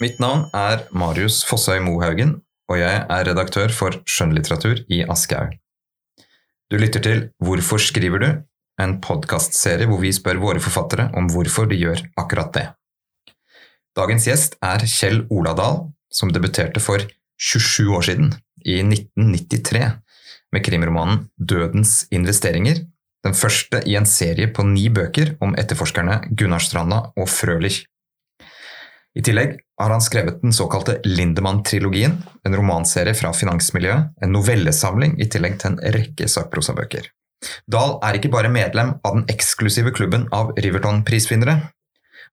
Mitt navn er Marius Fossøy Mohaugen, og jeg er redaktør for skjønnlitteratur i Aschehoug. Du lytter til Hvorfor skriver du? En podkastserie hvor vi spør våre forfattere om hvorfor de gjør akkurat det. Dagens gjest er Kjell Oladal, som debuterte for 27 år siden, i 1993, med krimromanen Dødens investeringer, den første i en serie på ni bøker om etterforskerne Gunnar Stranda og Frølich. I tillegg har han skrevet den såkalte Lindemann-trilogien, en romanserie fra finansmiljøet, en novellesamling i tillegg til en rekke sakprosabøker. Dahl er ikke bare medlem av den eksklusive klubben av Riverton-prisvinnere.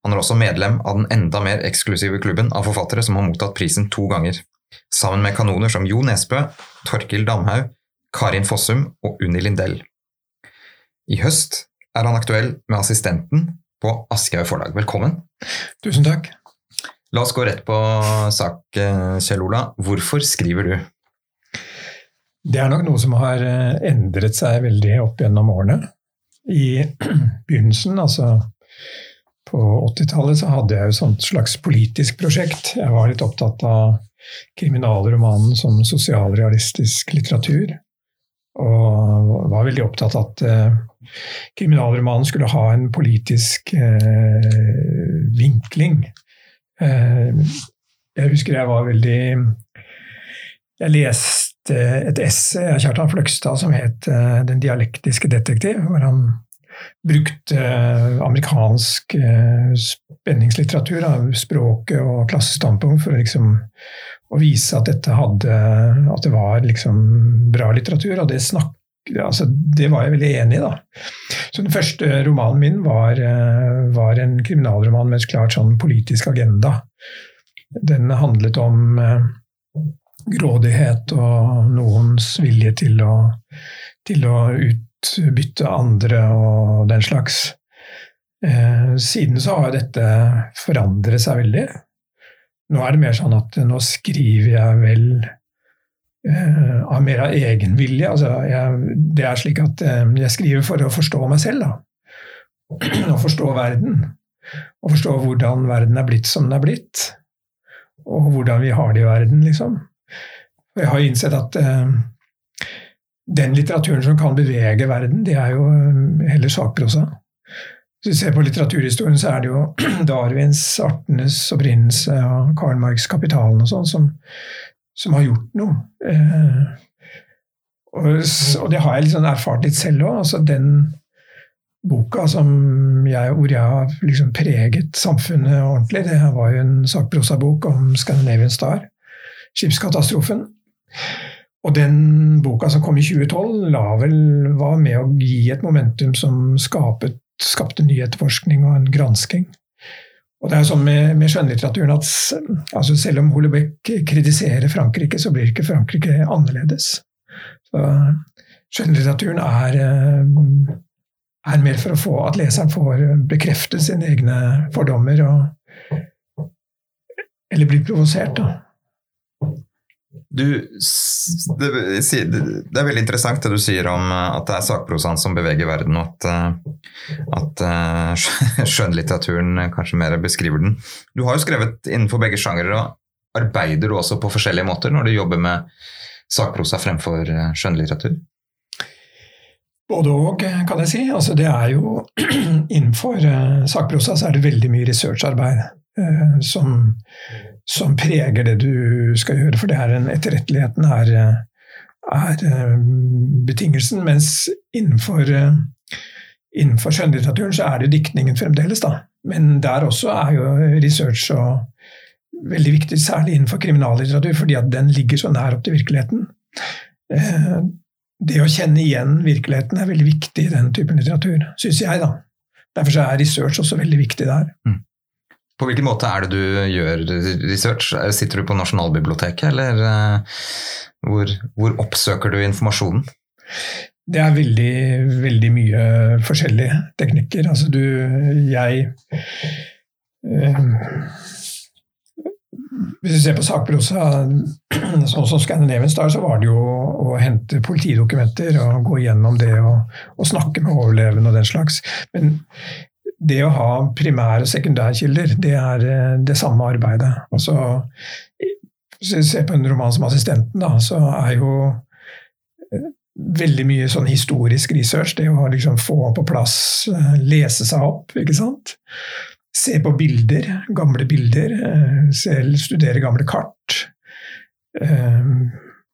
Han er også medlem av den enda mer eksklusive klubben av forfattere som har mottatt prisen to ganger, sammen med kanoner som Jo Nesbø, Torkil Damhaug, Karin Fossum og Unni Lindell. I høst er han aktuell med assistenten på Aschehoug forlag. Velkommen. Tusen takk. La oss gå rett på sak, eh, Kjell Ola. Hvorfor skriver du? Det er nok noe som har eh, endret seg veldig opp gjennom årene. I begynnelsen, altså på 80-tallet, så hadde jeg jo et slags politisk prosjekt. Jeg var litt opptatt av kriminalromanen som sosialrealistisk litteratur. Og var veldig opptatt av at eh, kriminalromanen skulle ha en politisk eh, vinkling. Eh, jeg husker jeg var veldig Jeg leste et essay av Kjartan Fløgstad som het eh, 'Den dialektiske detektiv', hvor han brukte eh, amerikansk spenningslitteratur, av språket og klassestandpunkt, for å, liksom, å vise at dette hadde At det var liksom bra litteratur. Og det snakk, altså, det var jeg veldig enig i. da. Så Den første romanen min var, eh, var en kriminalroman med et klart sånn politisk agenda. Den handlet om eh, grådighet og noens vilje til å, til å utbytte andre og den slags. Eh, siden så har dette forandret seg veldig. Nå er det mer sånn at nå skriver jeg vel av mer av egenvilje. Altså, jeg, det er slik at uh, jeg skriver for å forstå meg selv, da. Og forstå verden. Og forstå hvordan verden er blitt som den er blitt. Og hvordan vi har det i verden, liksom. Og jeg har innsett at uh, den litteraturen som kan bevege verden, det er jo heller sakprosa. Hvis vi ser på litteraturhistorien, så er det jo Darwins 'Artenes opprinnelse' og Karl Marx 'Kapitalen' og sånn som, som, har gjort noe. Eh, og, og, det har jeg liksom erfart litt selv òg. Altså den boka jeg, hvor jeg har liksom preget samfunnet ordentlig, det var jo en sakprosabok om Scandinavian Star, skipskatastrofen. Og den boka som kom i 2012, la vel, var med å gi et momentum som skapet skapte ny etterforskning og en gransking. Og det er jo sånn med, med skjønnlitteraturen at altså selv om Hollebeck kritiserer Frankrike, så blir ikke Frankrike annerledes. Så skjønnlitteraturen er, eh, er mer for å få at leseren får bekreftet sine egne fordommer, og, eller blir provosert. da. Du, det, det, er veldig interessant det du sier om eh, at det er sakprosaen som beveger verden, og at, eh, at uh, skjønnlitteraturen kanskje mer beskriver den. Du har jo skrevet innenfor begge sjangere, og arbeider du også på forskjellige måter når du jobber med sakprosa fremfor skjønnlitteratur? Både og, kan jeg si. Altså, det er jo Innenfor sakprosa så er det veldig mye researcharbeid som som preger det du skal gjøre. For det er en, etterretteligheten er, er eh, betingelsen. Mens innenfor, eh, innenfor skjønnlitteraturen så er det diktningen fremdeles, da. Men der også er jo research og veldig viktig, særlig innenfor kriminallitteratur, fordi at den ligger så nær opp til virkeligheten. Eh, det å kjenne igjen virkeligheten er veldig viktig i den typen litteratur, syns jeg, da. Derfor er research også veldig viktig der. Mm. På hvilken måte er det du gjør research? Sitter du på Nasjonalbiblioteket, eller eh, hvor, hvor oppsøker du informasjonen? Det er veldig, veldig mye forskjellige teknikker. Altså du, jeg eh, Hvis du ser på sakprosa, sånn som Scandinavian Star, så var det jo å hente politidokumenter og gå gjennom det og, og snakke med overlevende og den slags. Men det å ha primær- og sekundærkilder, det er eh, det samme arbeidet. Altså, se på en roman som 'Assistenten', da, så er jo eh, veldig mye sånn historisk research. Det å liksom få på plass, eh, lese seg opp, ikke sant. Se på bilder, gamle bilder. Selv studere gamle kart.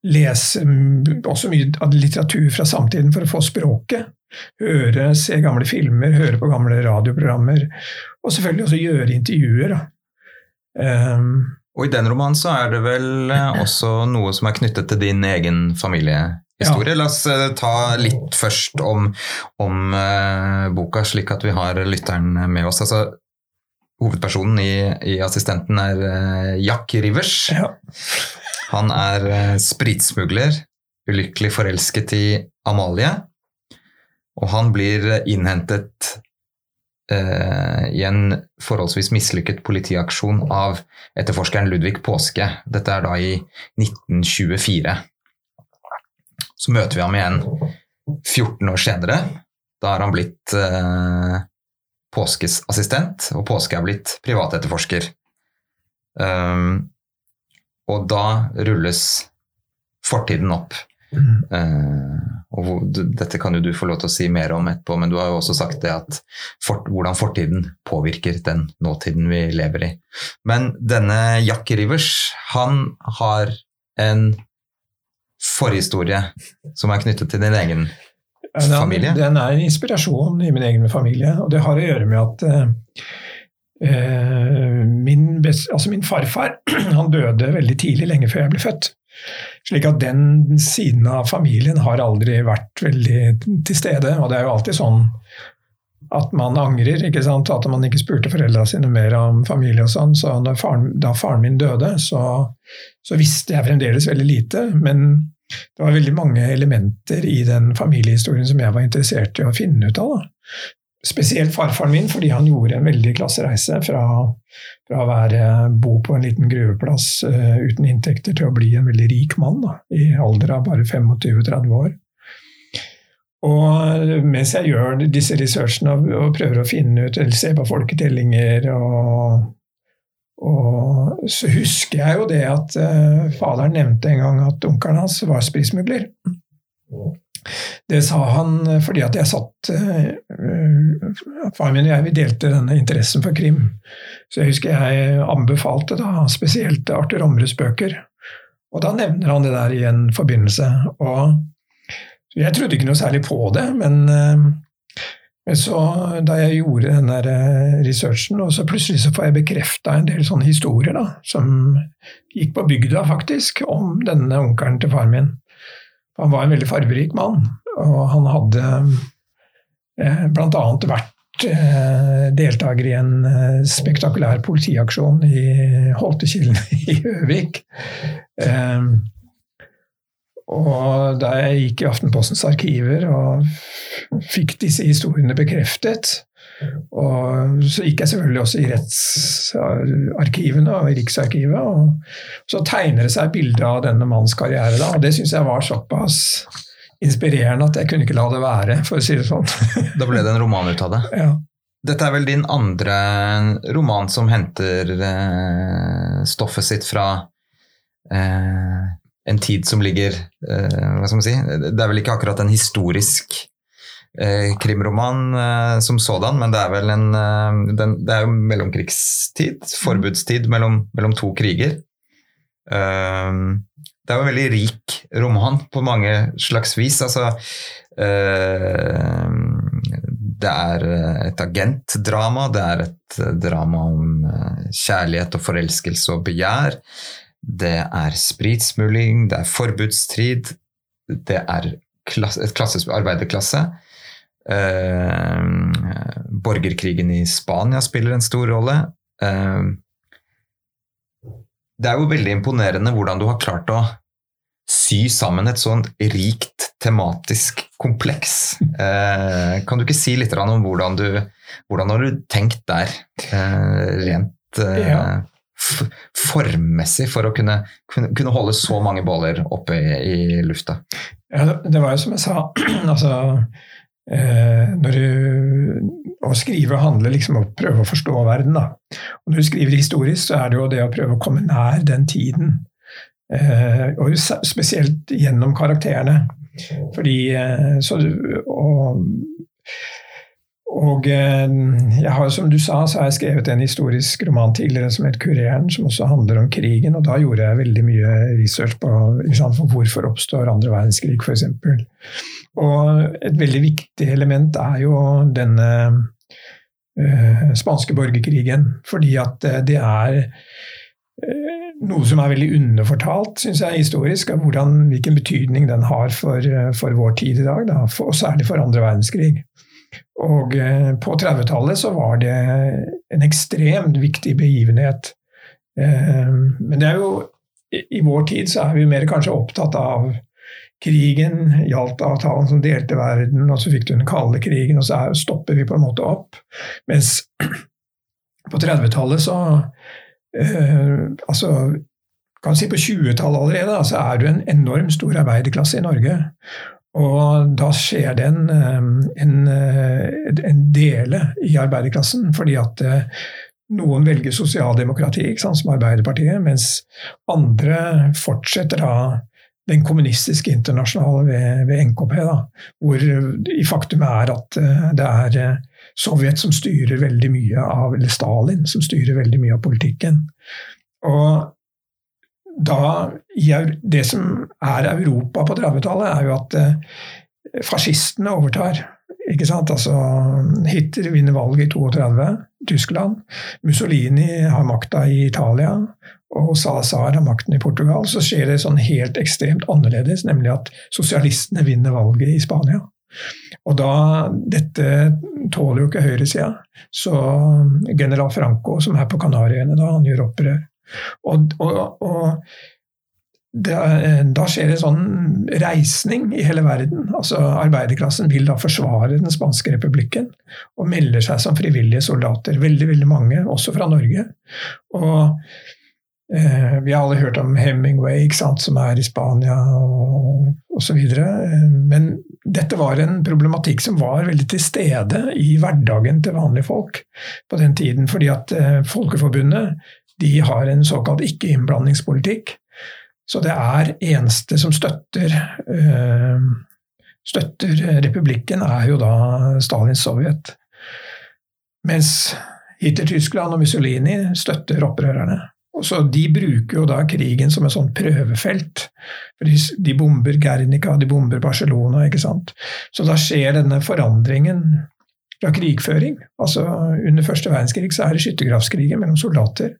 Lese også mye av litteratur fra samtiden for å få språket høre, se gamle filmer, høre på gamle radioprogrammer. Og selvfølgelig også gjøre intervjuer. Um, og i den romanen så er det vel eh, også noe som er knyttet til din egen familiehistorie. Ja. La oss eh, ta litt først om, om uh, boka, slik at vi har lytteren med oss. Altså, hovedpersonen i, i, assistenten er uh, Jack Rivers. Ja. Han er uh, spritsmugler, ulykkelig forelsket i Amalie. Og han blir innhentet eh, i en forholdsvis mislykket politiaksjon av etterforskeren Ludvig Påske. Dette er da i 1924. Så møter vi ham igjen 14 år senere. Da er han blitt eh, Påskes assistent, og Påske er blitt privatetterforsker. Um, og da rulles fortiden opp. Mm. Uh, og dette kan jo du få lov til å si mer om etterpå, men du har jo også sagt det at for, hvordan fortiden påvirker den nåtiden vi lever i. Men denne Jack Rivers, han har en forhistorie som er knyttet til din egen familie? Den, den er en inspirasjon i min egen familie, og det har å gjøre med at uh, min, altså min farfar han døde veldig tidlig, lenge før jeg ble født. Slik at den siden av familien har aldri vært veldig til stede. Og det er jo alltid sånn at man angrer, ikke sant? at man ikke spurte foreldrene sine mer om familie og sånn. Så faren, da faren min døde, så, så, visste jeg fremdeles veldig lite. Men det var veldig mange elementer i den familiehistorien som jeg var interessert i å finne ut av. Da spesielt farfaren min, fordi han gjorde en veldig klassereise fra, fra å være, bo på en liten gruveplass uh, uten inntekter til å bli en veldig rik mann da, i alder av bare 25-30 år. Og mens jeg gjør disse researchene og, prøver å finne ut, eller se på folketellinger og, og så husker jeg jo det at uh, faderen nevnte en gang at onkelen hans var spritsmugler. Det sa han eh, fordi at jeg satt uh, Faren min og jeg vi delte denne interessen for krim. Så jeg husker jeg anbefalte da spesielt Arthur Omres bøker. Og da nevner han det der i en forbindelse. Og jeg trodde ikke noe særlig på det, men, men så, da jeg gjorde den der researchen, og så plutselig så får jeg bekrefta en del sånne historier da, som gikk på bygda, faktisk, om denne onkelen til faren min. Han var en veldig fargerik mann, og han hadde eh, bl.a. vært eh, deltaker i en eh, spektakulær politiaksjon i Holtekilen i Gjøvik. Eh, og da jeg gikk i Aftenpostens arkiver og fikk disse historiene bekreftet, og så gikk jeg selvfølgelig også i rettsarkivene og i Riksarkivet. Og så tegner det seg bilde av denne mannens karriere. Da, og det syns jeg var såpass inspirerende at jeg kunne ikke la det være, for å si det sånn. da ble det en roman ut av det? Ja. Dette er vel din andre roman som henter eh, stoffet sitt fra eh, en tid som ligger eh, Hva skal man si? Det er vel ikke akkurat en historisk krimroman eh, som sådan, men det er vel en eh, den, Det er jo mellomkrigstid. Forbudstid mellom, mellom to kriger. Eh, det er jo en veldig rik roman på mange slags vis. Altså eh, Det er et agentdrama, det er et drama om eh, kjærlighet og forelskelse og begjær. Det er spritsmugling, det er forbudstrid, det er klasse, et klasses arbeiderklasse. Eh, borgerkrigen i Spania spiller en stor rolle. Eh, det er jo veldig imponerende hvordan du har klart å sy sammen et sånt rikt tematisk kompleks. Eh, kan du ikke si litt om hvordan du hvordan har du tenkt der, rent ja. formmessig, for å kunne, kunne, holde så mange baller oppe i, i lufta? Ja, det var jo som jeg sa, altså eh, når du, Å skrive handler liksom om å prøve å forstå verden. Da. Og når du skriver historisk, så er det jo det å prøve å komme nær den tiden. Eh, og spesielt gjennom karakterene. Fordi eh, så, og, og eh, jeg har, som du sa, så har jeg skrevet en historisk roman tidligere som het 'Kureren', som også handler om krigen. Og da gjorde jeg veldig mye research på sant, hvorfor oppstår andre verdenskrig, f.eks. Og et veldig viktig element er jo denne uh, spanske borgerkrigen. Fordi at det er uh, noe som er veldig underfortalt, syns jeg, historisk, av hvordan, hvilken betydning den har for, for vår tid i dag, da, for, og særlig for andre verdenskrig. Og eh, på 30-tallet så var det en ekstremt viktig begivenhet. Eh, men det er jo i vår tid så er vi mer kanskje opptatt av krigen, Jalta-avtalen som delte verden, og så fikk du den kalde krigen, og så stopper vi på en måte opp. Mens på 30-tallet så eh, Altså, kan si på 20-tallet allerede, så er du en enormt stor arbeiderklasse i Norge. Og da skjer det en, en, en dele i arbeiderklassen, fordi at eh, noen velger sosialdemokrati, sant, som Arbeiderpartiet, mens andre fortsetter da den kommunistiske internasjonale ved, ved NKP, da, hvor i faktum er at eh, det er eh, Sovjet som styrer veldig mye av, eller Stalin som styrer veldig mye av politikken. Og da Det som er Europa på 30-tallet, er jo at eh, fascistene overtar. Ikke sant? Altså, Hitler vinner valget i 32, Tyskland. Mussolini har makta i Italia. Og Salazar har makten i Portugal. Så skjer det sånn helt ekstremt annerledes, nemlig at sosialistene vinner valget i Spania. Og da, Dette tåler jo ikke høyresida. Så general Franco, som er på Kanariøyene da, han gjør opprør. Og, og, og det, da skjer det sånn reisning i hele verden. Altså Arbeiderklassen vil da forsvare den spanske republikken og melder seg som frivillige soldater. Veldig, veldig mange, også fra Norge. Og eh, Vi har alle hørt om Hemingway, som er i Spania og osv. Men dette var en problematikk som var veldig til stede i hverdagen til vanlige folk på den tiden. Fordi at eh, Folkeforbundet de har en såkalt ikke-innblandingspolitikk. Så det er eneste som støtter, øh, støtter republikken, er jo da Stalins Sovjet. Mens Hitler-Tyskland og Mussolini støtter opprørerne. Så De bruker jo da krigen som et sånn prøvefelt. De, de bomber Guernica, de bomber Barcelona. ikke sant? Så da skjer denne forandringen fra krigføring. Altså Under første verdenskrig så er det skyttergravskrigen mellom soldater.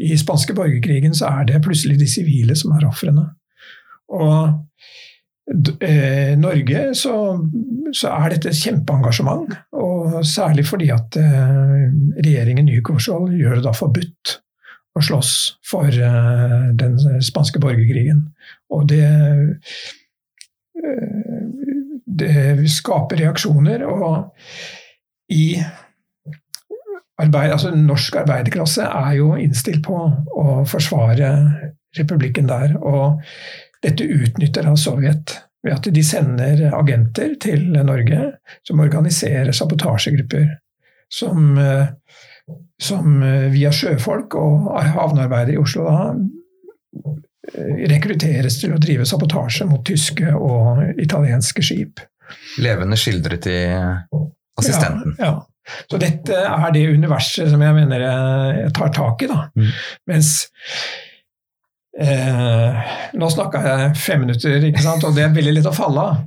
I spanske borgerkrigen så er det plutselig de sivile som er ofrene. Og eh, Norge så, så, er dette et kjempeengasjement. Og særlig fordi at eh, regjeringen Nykorsvold gjør det da forbudt å slåss for eh, den spanske borgerkrigen. Og det eh, det skaper reaksjoner. Og i arbeid, altså Norsk arbeiderklasse er jo innstilt på å forsvare republikken der. Og dette utnytter av Sovjet ved at de sender agenter til Norge som organiserer sabotasjegrupper. Som, som via sjøfolk og havnearbeidere i Oslo da rekrutteres til å drive sabotasje mot tyske og italienske skip. Levende skildret i assistenten. Ja, ja. Så dette er det universet som jeg mener jeg tar tak i. da. Mm. Mens eh, Nå snakka jeg fem minutter, ikke sant? og det er veldig lett å falle av.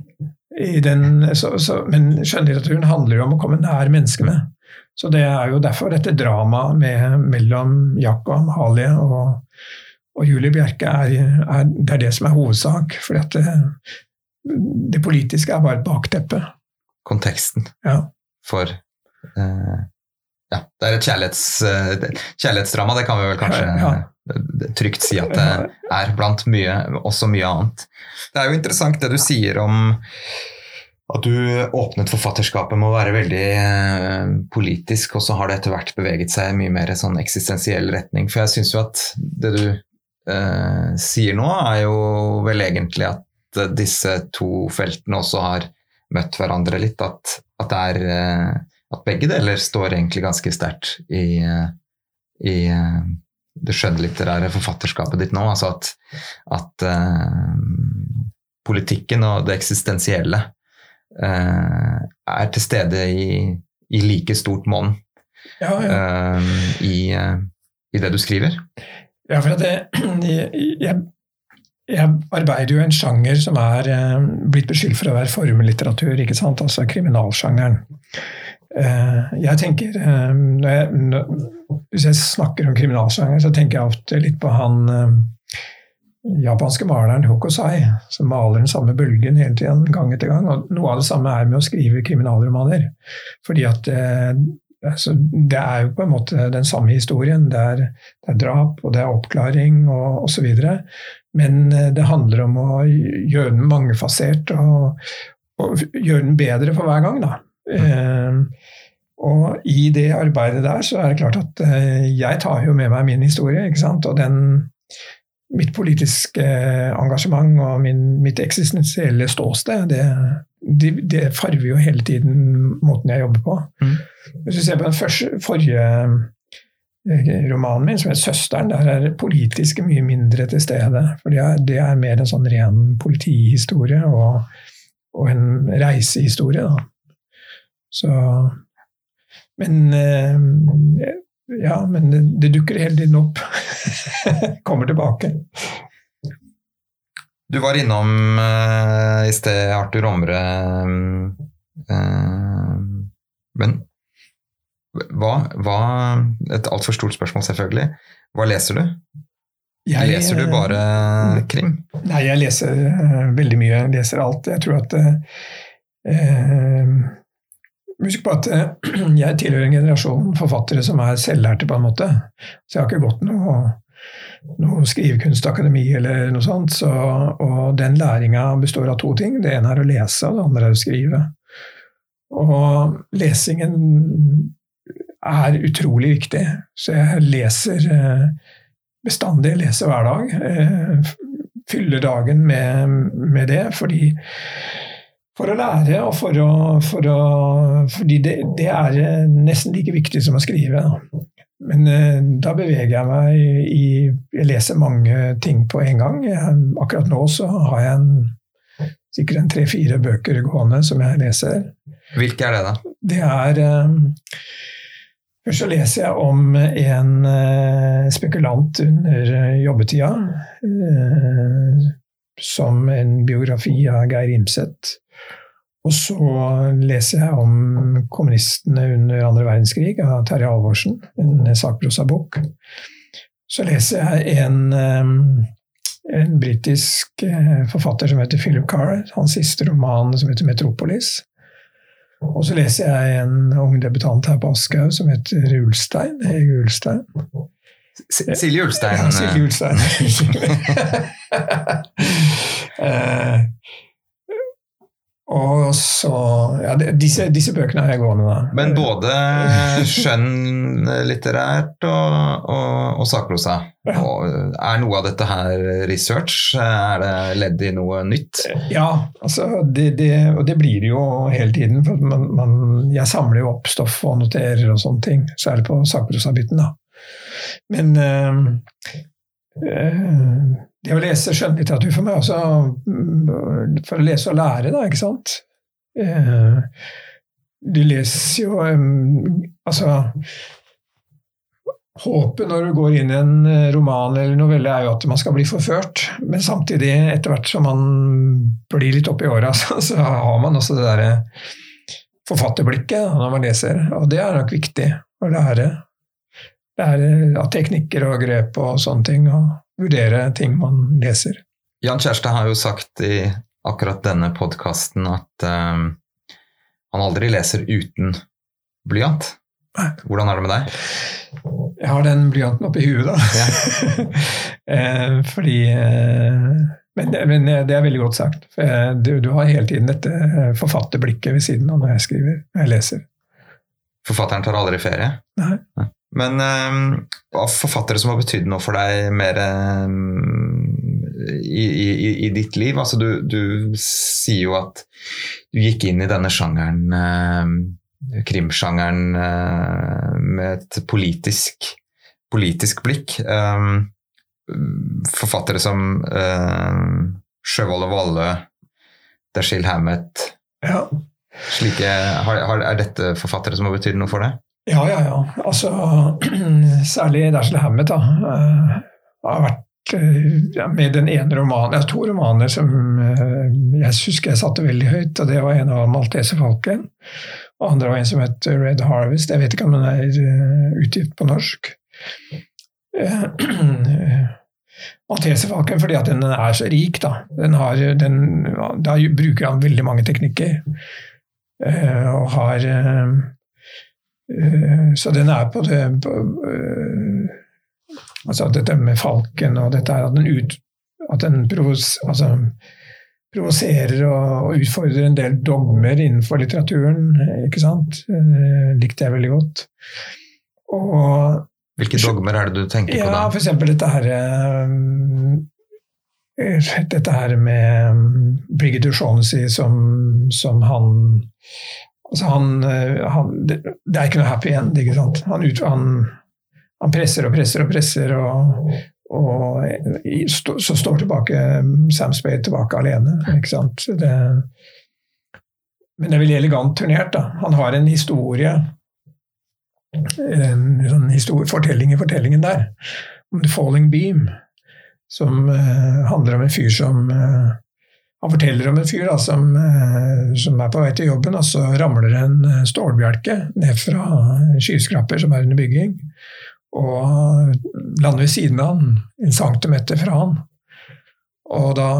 Men skjønnlitteraturen handler jo om å komme nær menneskene. Så det er jo derfor dette dramaet mellom Jack og Amalie og, og Julie Bjerke er, er, det er det som er hovedsak. For det, det politiske er bare et bakteppe. Konteksten. Ja for Ja, det er et kjærlighets, uh, kjærlighetsdrama, det kan vi vel kanskje ja, ja. trygt si at det er blant mye, også mye annet. Det er jo interessant det du sier om at du åpnet forfatterskapet med å være veldig eh, politisk, og så har det etter hvert beveget seg i mye mer sånn eksistensiell retning. For jeg syns jo at det du eh, sier nå, er jo vel egentlig at disse to feltene også har møtt hverandre litt, at, at, det er, eh, at begge deler står egentlig ganske sterkt i, i eh, det skjønnlitterære forfatterskapet ditt nå. Altså at, at uh, politikken og det eksistensielle uh, er til stede i, i like stort monn Ja, ja. uh, i, i, det du skriver. Ja, for det, jeg, jeg, arbeider jo i en sjanger som er blitt beskyldt for å være formelitteratur, ikke sant? altså kriminalsjangeren. Jeg tenker når jeg, hvis jeg snakker om kriminalsjanger, så tenker jeg ofte litt på han eh, japanske maleren Hokusai, som maler den samme bølgen hele tiden, gang etter gang. Og noe av det samme er med å skrive kriminalromaner. Fordi at eh, altså, det er jo på en måte den samme historien. Det er, det er drap, og det er oppklaring og osv. Men eh, det handler om å gjøre den mangefasert og, og gjøre den bedre for hver gang. da. Mm. Og i det arbeidet der så er det klart at eh, jeg tar jo med meg min historie. ikke sant? Og den, mitt politiske engasjement og min, mitt eksistensielle ståsted, det, det, det, farver jo hele tiden måten jeg jobber på. Mm. Hvis du ser på den første, forrige eh, romanen min, som heter 'Søsteren', der er det politiske mye mindre til stede. For det er, det er mer en sånn ren politihistorie og, og en reisehistorie. da. Så men eh, ja, men det, det dukker hele tiden opp. Kommer tilbake. Du var innom uh, i sted Arthur Omre. Uh, men hva, hva Et altfor stort spørsmål, selvfølgelig. Hva leser du? Jeg, leser du bare krim? Nei, jeg leser uh, veldig mye. Jeg leser alt. Jeg tror at Husk på at eh, jeg tilhører en generasjon forfattere som er selvlærte, på en måte. Så jeg har ikke gått noe, noe skrivekunstakademi eller noe sånt. Så, og den læringa består av to ting. Det ene er å lese, og det andre er å skrive. Og lesingen er utrolig viktig. Så jeg leser bestandig, bestandig, leser hver dag. Eh, fyller dagen med, med det, fordi for å lære, og for å, for å Fordi det, det, er eh, nesten like viktig som å skrive. Men eh, da beveger jeg meg i Jeg leser mange ting på en gang. Jeg, akkurat nå så har jeg en, sikkert en tre-fire bøker gående som jeg leser. Hvilke er det, da? Det er eh, Først så leser jeg om en spekulant under jobbetida. Som en biografi av Geir Imseth. Og så leser jeg om kommunistene under andre verdenskrig av Terje Alvorsen, en sakprosabok. Så leser jeg en, en britisk eh, forfatter som heter Philip Carr, hans siste roman som heter 'Metropolis'. Og så leser jeg en ung debutant her på Aschehoug som heter Ulstein. Hege Ulstein. Silje Ulstein. Ja, Silje Ulstein. Og så Ja, disse, disse bøkene har jeg gående, da. Men både skjønnlitterært og, og, og sakprosa. Ja. er noe av dette her research? Er det ledd i noe nytt? Ja, altså det, det, og det blir det jo hele tiden. For man, man, jeg samler jo opp stoff og noterer og sånne ting. Særlig på sakprosabiten, da. Men øh, det å lese skjønnlitteratur for meg også mm, For å lese og lære, da, ikke sant? Eh, du leser jo Altså Håpet når du går inn i en eh, roman eller novelle, er jo at man skal bli forført. Men samtidig, etter hvert som man blir litt oppi åra, så, så, har man også det derre forfatterblikket når man leser. Og det er nok viktig å lære. Lære av teknikker og grep og sånne ting. Og vurdere ting man leser. Jan Kjærstad har jo sagt i akkurat denne podkasten at um, han aldri leser uten blyant. Hvordan er det med deg? Jeg har den blyanten oppi huet, da. Ja. Eh, fordi eh, men, men, det er veldig godt sagt. Du, du, har hele tiden dette forfatterblikket ved siden av når jeg skriver, når jeg leser. Forfatteren tar aldri ferie? Nei. Men um, forfattere som har betydd noe for deg mer um, i, i, i ditt liv? Altså, du, du, sier jo at du gikk inn i denne sjangeren, eh, krimsjangeren, eh, med et politisk, politisk blikk. Forfattere som eh, Sjøvold og Valle, Dashiell Hammett Ja. Slike, har, har, er dette forfattere som har betydd noe for deg? Ja, ja, ja. Altså, særlig Dashiell Hammett da, uh, har vært uh, ja, med den ene romanen, ja, to romaner som uh, jeg husker jeg satte veldig høyt. og Det var en av Maltese Falken. Og andre var en som het Red Harvest. Jeg vet ikke om den er utgitt på norsk. Malteserfalken fordi at den er så rik. Da, den har, den, da bruker han veldig mange teknikker. Eh, og har eh, eh, Så den er på det på, Altså dette med falken og dette er at den, ut, at den provos, altså, provoserer og, og, utfordrer en del dogmer innenfor litteraturen. ikke sant? Det likte jeg veldig godt. Og, Hvilke dogmer er det du tenker ja, på da? For eksempel dette her dette her med Brigitte Shaughnessy som, som han altså han, han, det, er ikke noe happy end. ikke sant? Han, ut, han, han presser og presser og presser, og, og så står tilbake Sam Spade tilbake alene. ikke sant? Det, men det er veldig elegant turnert. da. Han har en historie, en sånn historie, fortelling i fortellingen der, om The Falling Beam, som uh, handler om en fyr som uh, han forteller om en fyr da, som, som, er på vei til jobben, og så ramler en stålbjelke ned fra skyskraper som er under bygging, og lander ved siden av han, en centimeter fra han. Og da,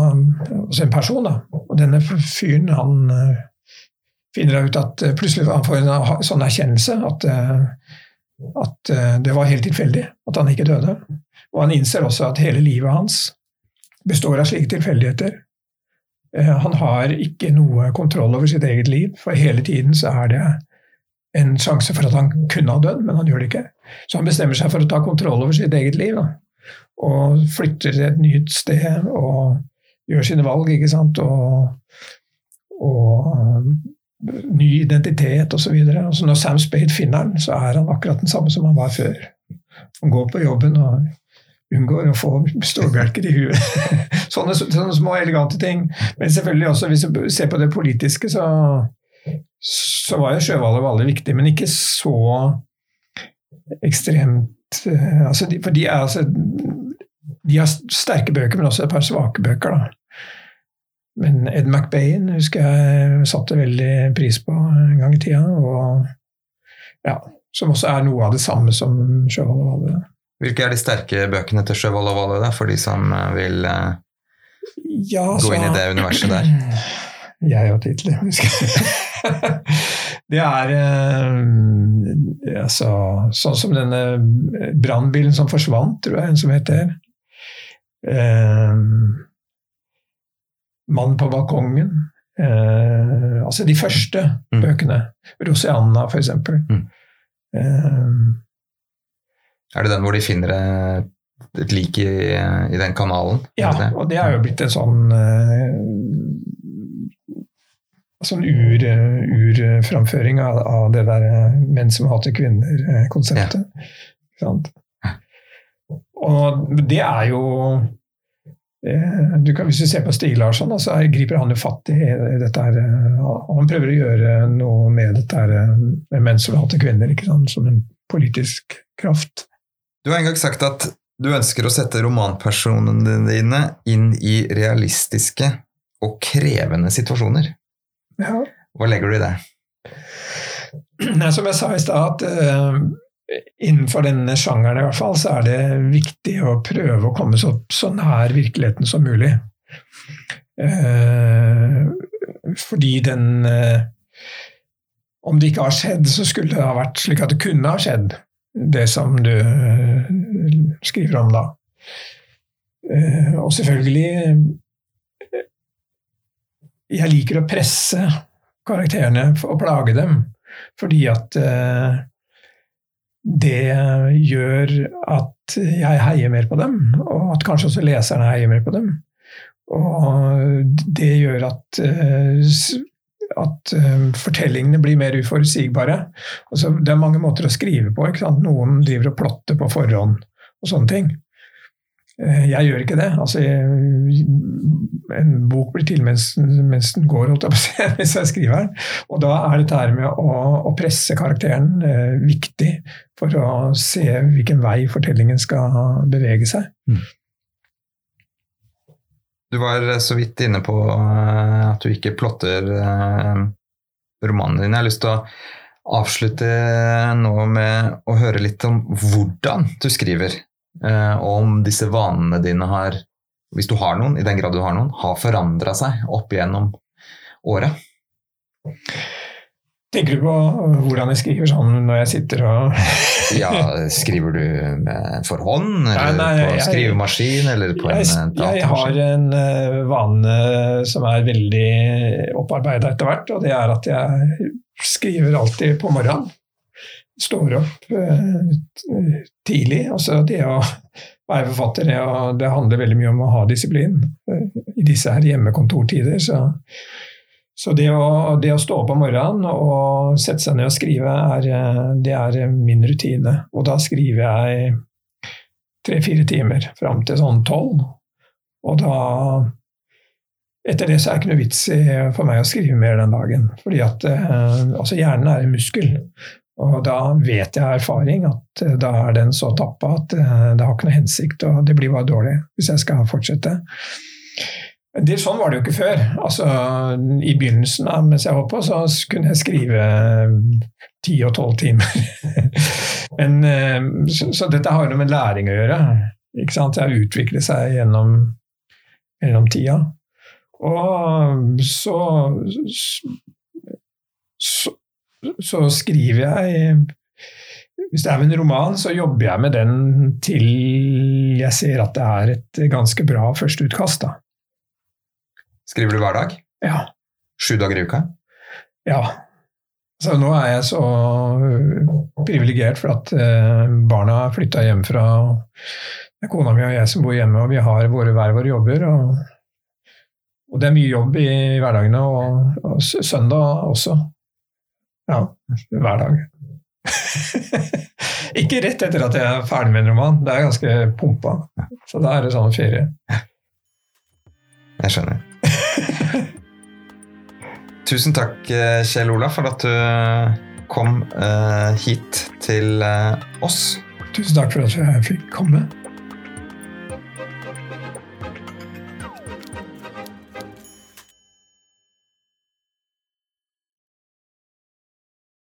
altså en person, da. Og denne fyren, han finner ut at plutselig han får en sånn erkjennelse at, at det var helt tilfeldig at han ikke døde. Og han innser også at hele livet hans består av slike tilfeldigheter. Han har ikke noe kontroll over sitt eget liv, for hele tiden så er det en sjanse for at han kunne ha dødd, men han gjør det ikke. Så han bestemmer seg for å ta kontroll over sitt eget liv. Da. Og flytter til et nytt sted og gjør sine valg, ikke sant. Og, og ny identitet osv. Når Sam Spade finner han, så er han akkurat den samme som han var før. Han går på jobben og unngår å få stålbjelker i huet. sånne, sånne, små, elegante ting. Men selvfølgelig også, hvis du ser på det politiske, så, så var jo Sjøvall og Valle viktig, men ikke så ekstremt altså de, For de, er, altså, de har sterke bøker, men også et par svake bøker. da. Men Ed McBain husker jeg satte veldig pris på en gang i tida. Og, ja, som også er noe av det samme som Sjøvall og Valle. Hvilke er de sterke bøkene til Sjøvold og Valle, for de som vil uh, ja, gå inn i det universet der? Jeg og titler, det er uh, altså, sånn som denne brannbilen som forsvant, tror jeg en som heter. Uh, Mannen på balkongen. altså de første mm. bøkene. Rosianna, for eksempel. Mm. Er det den hvor de finner et lik i, i den kanalen? Ja, det? og det er jo blitt en sånn uh, sånn urframføring ur av, av, det der menn som hater kvinner-konseptet. Ja. Og det er jo eh, du kan, Hvis du ser på Stig Larsson, så griper han jo fatt i dette her. Han prøver å gjøre noe med dette her med menn som hater kvinner, ikke sant? som en politisk kraft. Du har en gang sagt at du ønsker å sette romanpersonene dine inn i realistiske og krevende situasjoner. Ja. Hva legger du i det? Som jeg sa i stad, at uh, innenfor denne sjangeren i hvert fall, så er det viktig å prøve å komme så, så nær virkeligheten som mulig. Uh, fordi den uh, Om det ikke har skjedd, så skulle det ha vært slik at det kunne ha skjedd det som du eh, skriver om da. Eh, og selvfølgelig eh, Jeg liker å presse karakterene og plage dem, fordi at det gjør at jeg heier mer på dem, og at kanskje også leserne heier mer på dem. Og det gjør at, at eh, fortellingene blir mer uforutsigbare. Altså, det er mange måter å skrive på. Noen driver og plotter på forhånd og sånne ting. Uh, jeg gjør ikke det. Altså, jeg, en bok blir til mens, mens den går, holdt jeg på å si, hvis jeg skriver den. Og da er dette her med å, å presse karakteren uh, viktig for å se hvilken vei fortellingen skal bevege seg. Mm. Du var så vidt inne på eh, at du ikke plotter romanene dine. Jeg har lyst til å avslutte nå med å høre litt om hvordan du skriver. Eh, og om disse vanene dine har, hvis du har noen, i den grad du har noen, har forandra seg opp igjennom året? Tenker du på hvordan jeg skriver sånn når jeg sitter og Ja, Skriver du for hånd, eller nei, nei, på skrivemaskin, eller på jeg, en datamaskin? Jeg har en uh, vane som er veldig opparbeida etter hvert, og det er at jeg skriver alltid på morgenen står opp eh, tidlig. Altså det å være forfatter det, det, handler veldig mye om å ha disiplin eh, i disse her hjemmekontortider. Så, så det, å, det, å, stå opp om morgenen og sette seg ned og skrive, er, eh, det er min rutine. Og da skriver jeg tre-fire timer fram til sånn tolv. Og da etter det så er det ikke noe vits for meg å skrive mer den dagen. fordi at eh, altså Hjernen er en muskel. Og da vet jeg av erfaring at eh, da er den så tappa at det har ikke noe hensikt, og det blir bare dårlig hvis jeg skal fortsette. Det, sånn var det jo ikke før. Altså, I begynnelsen av mens jeg holdt på, så kunne jeg skrive ti og tolv timer. Men, eh, så, så, dette har jo noe med læring å gjøre. Ikke sant? Det har utviklet seg gjennom, gjennom tida. Og så, så så skriver jeg Hvis det er en roman, så jobber jeg med den til jeg ser at det er et ganske bra førsteutkast. Da. Skriver du hver dag? Ja. Sju dager i uka? Ja. Så nå er jeg så privilegert for at eh, barna har flytta hjemmefra. Det er kona mi og jeg som bor hjemme, og vi har våre hver våre jobber. Og, og, det er mye jobb i hverdagene, og, og søndag også. Ja, hver dag. ikke rett etter at jeg er ferdig med en roman. Det er ganske pumpa. Så da er det sånn ferie. Jeg skjønner. Tusen takk, eh, Kjell Olaf, for at du eh, kom uh, hit til oss. Tusen takk for at jeg fikk komme.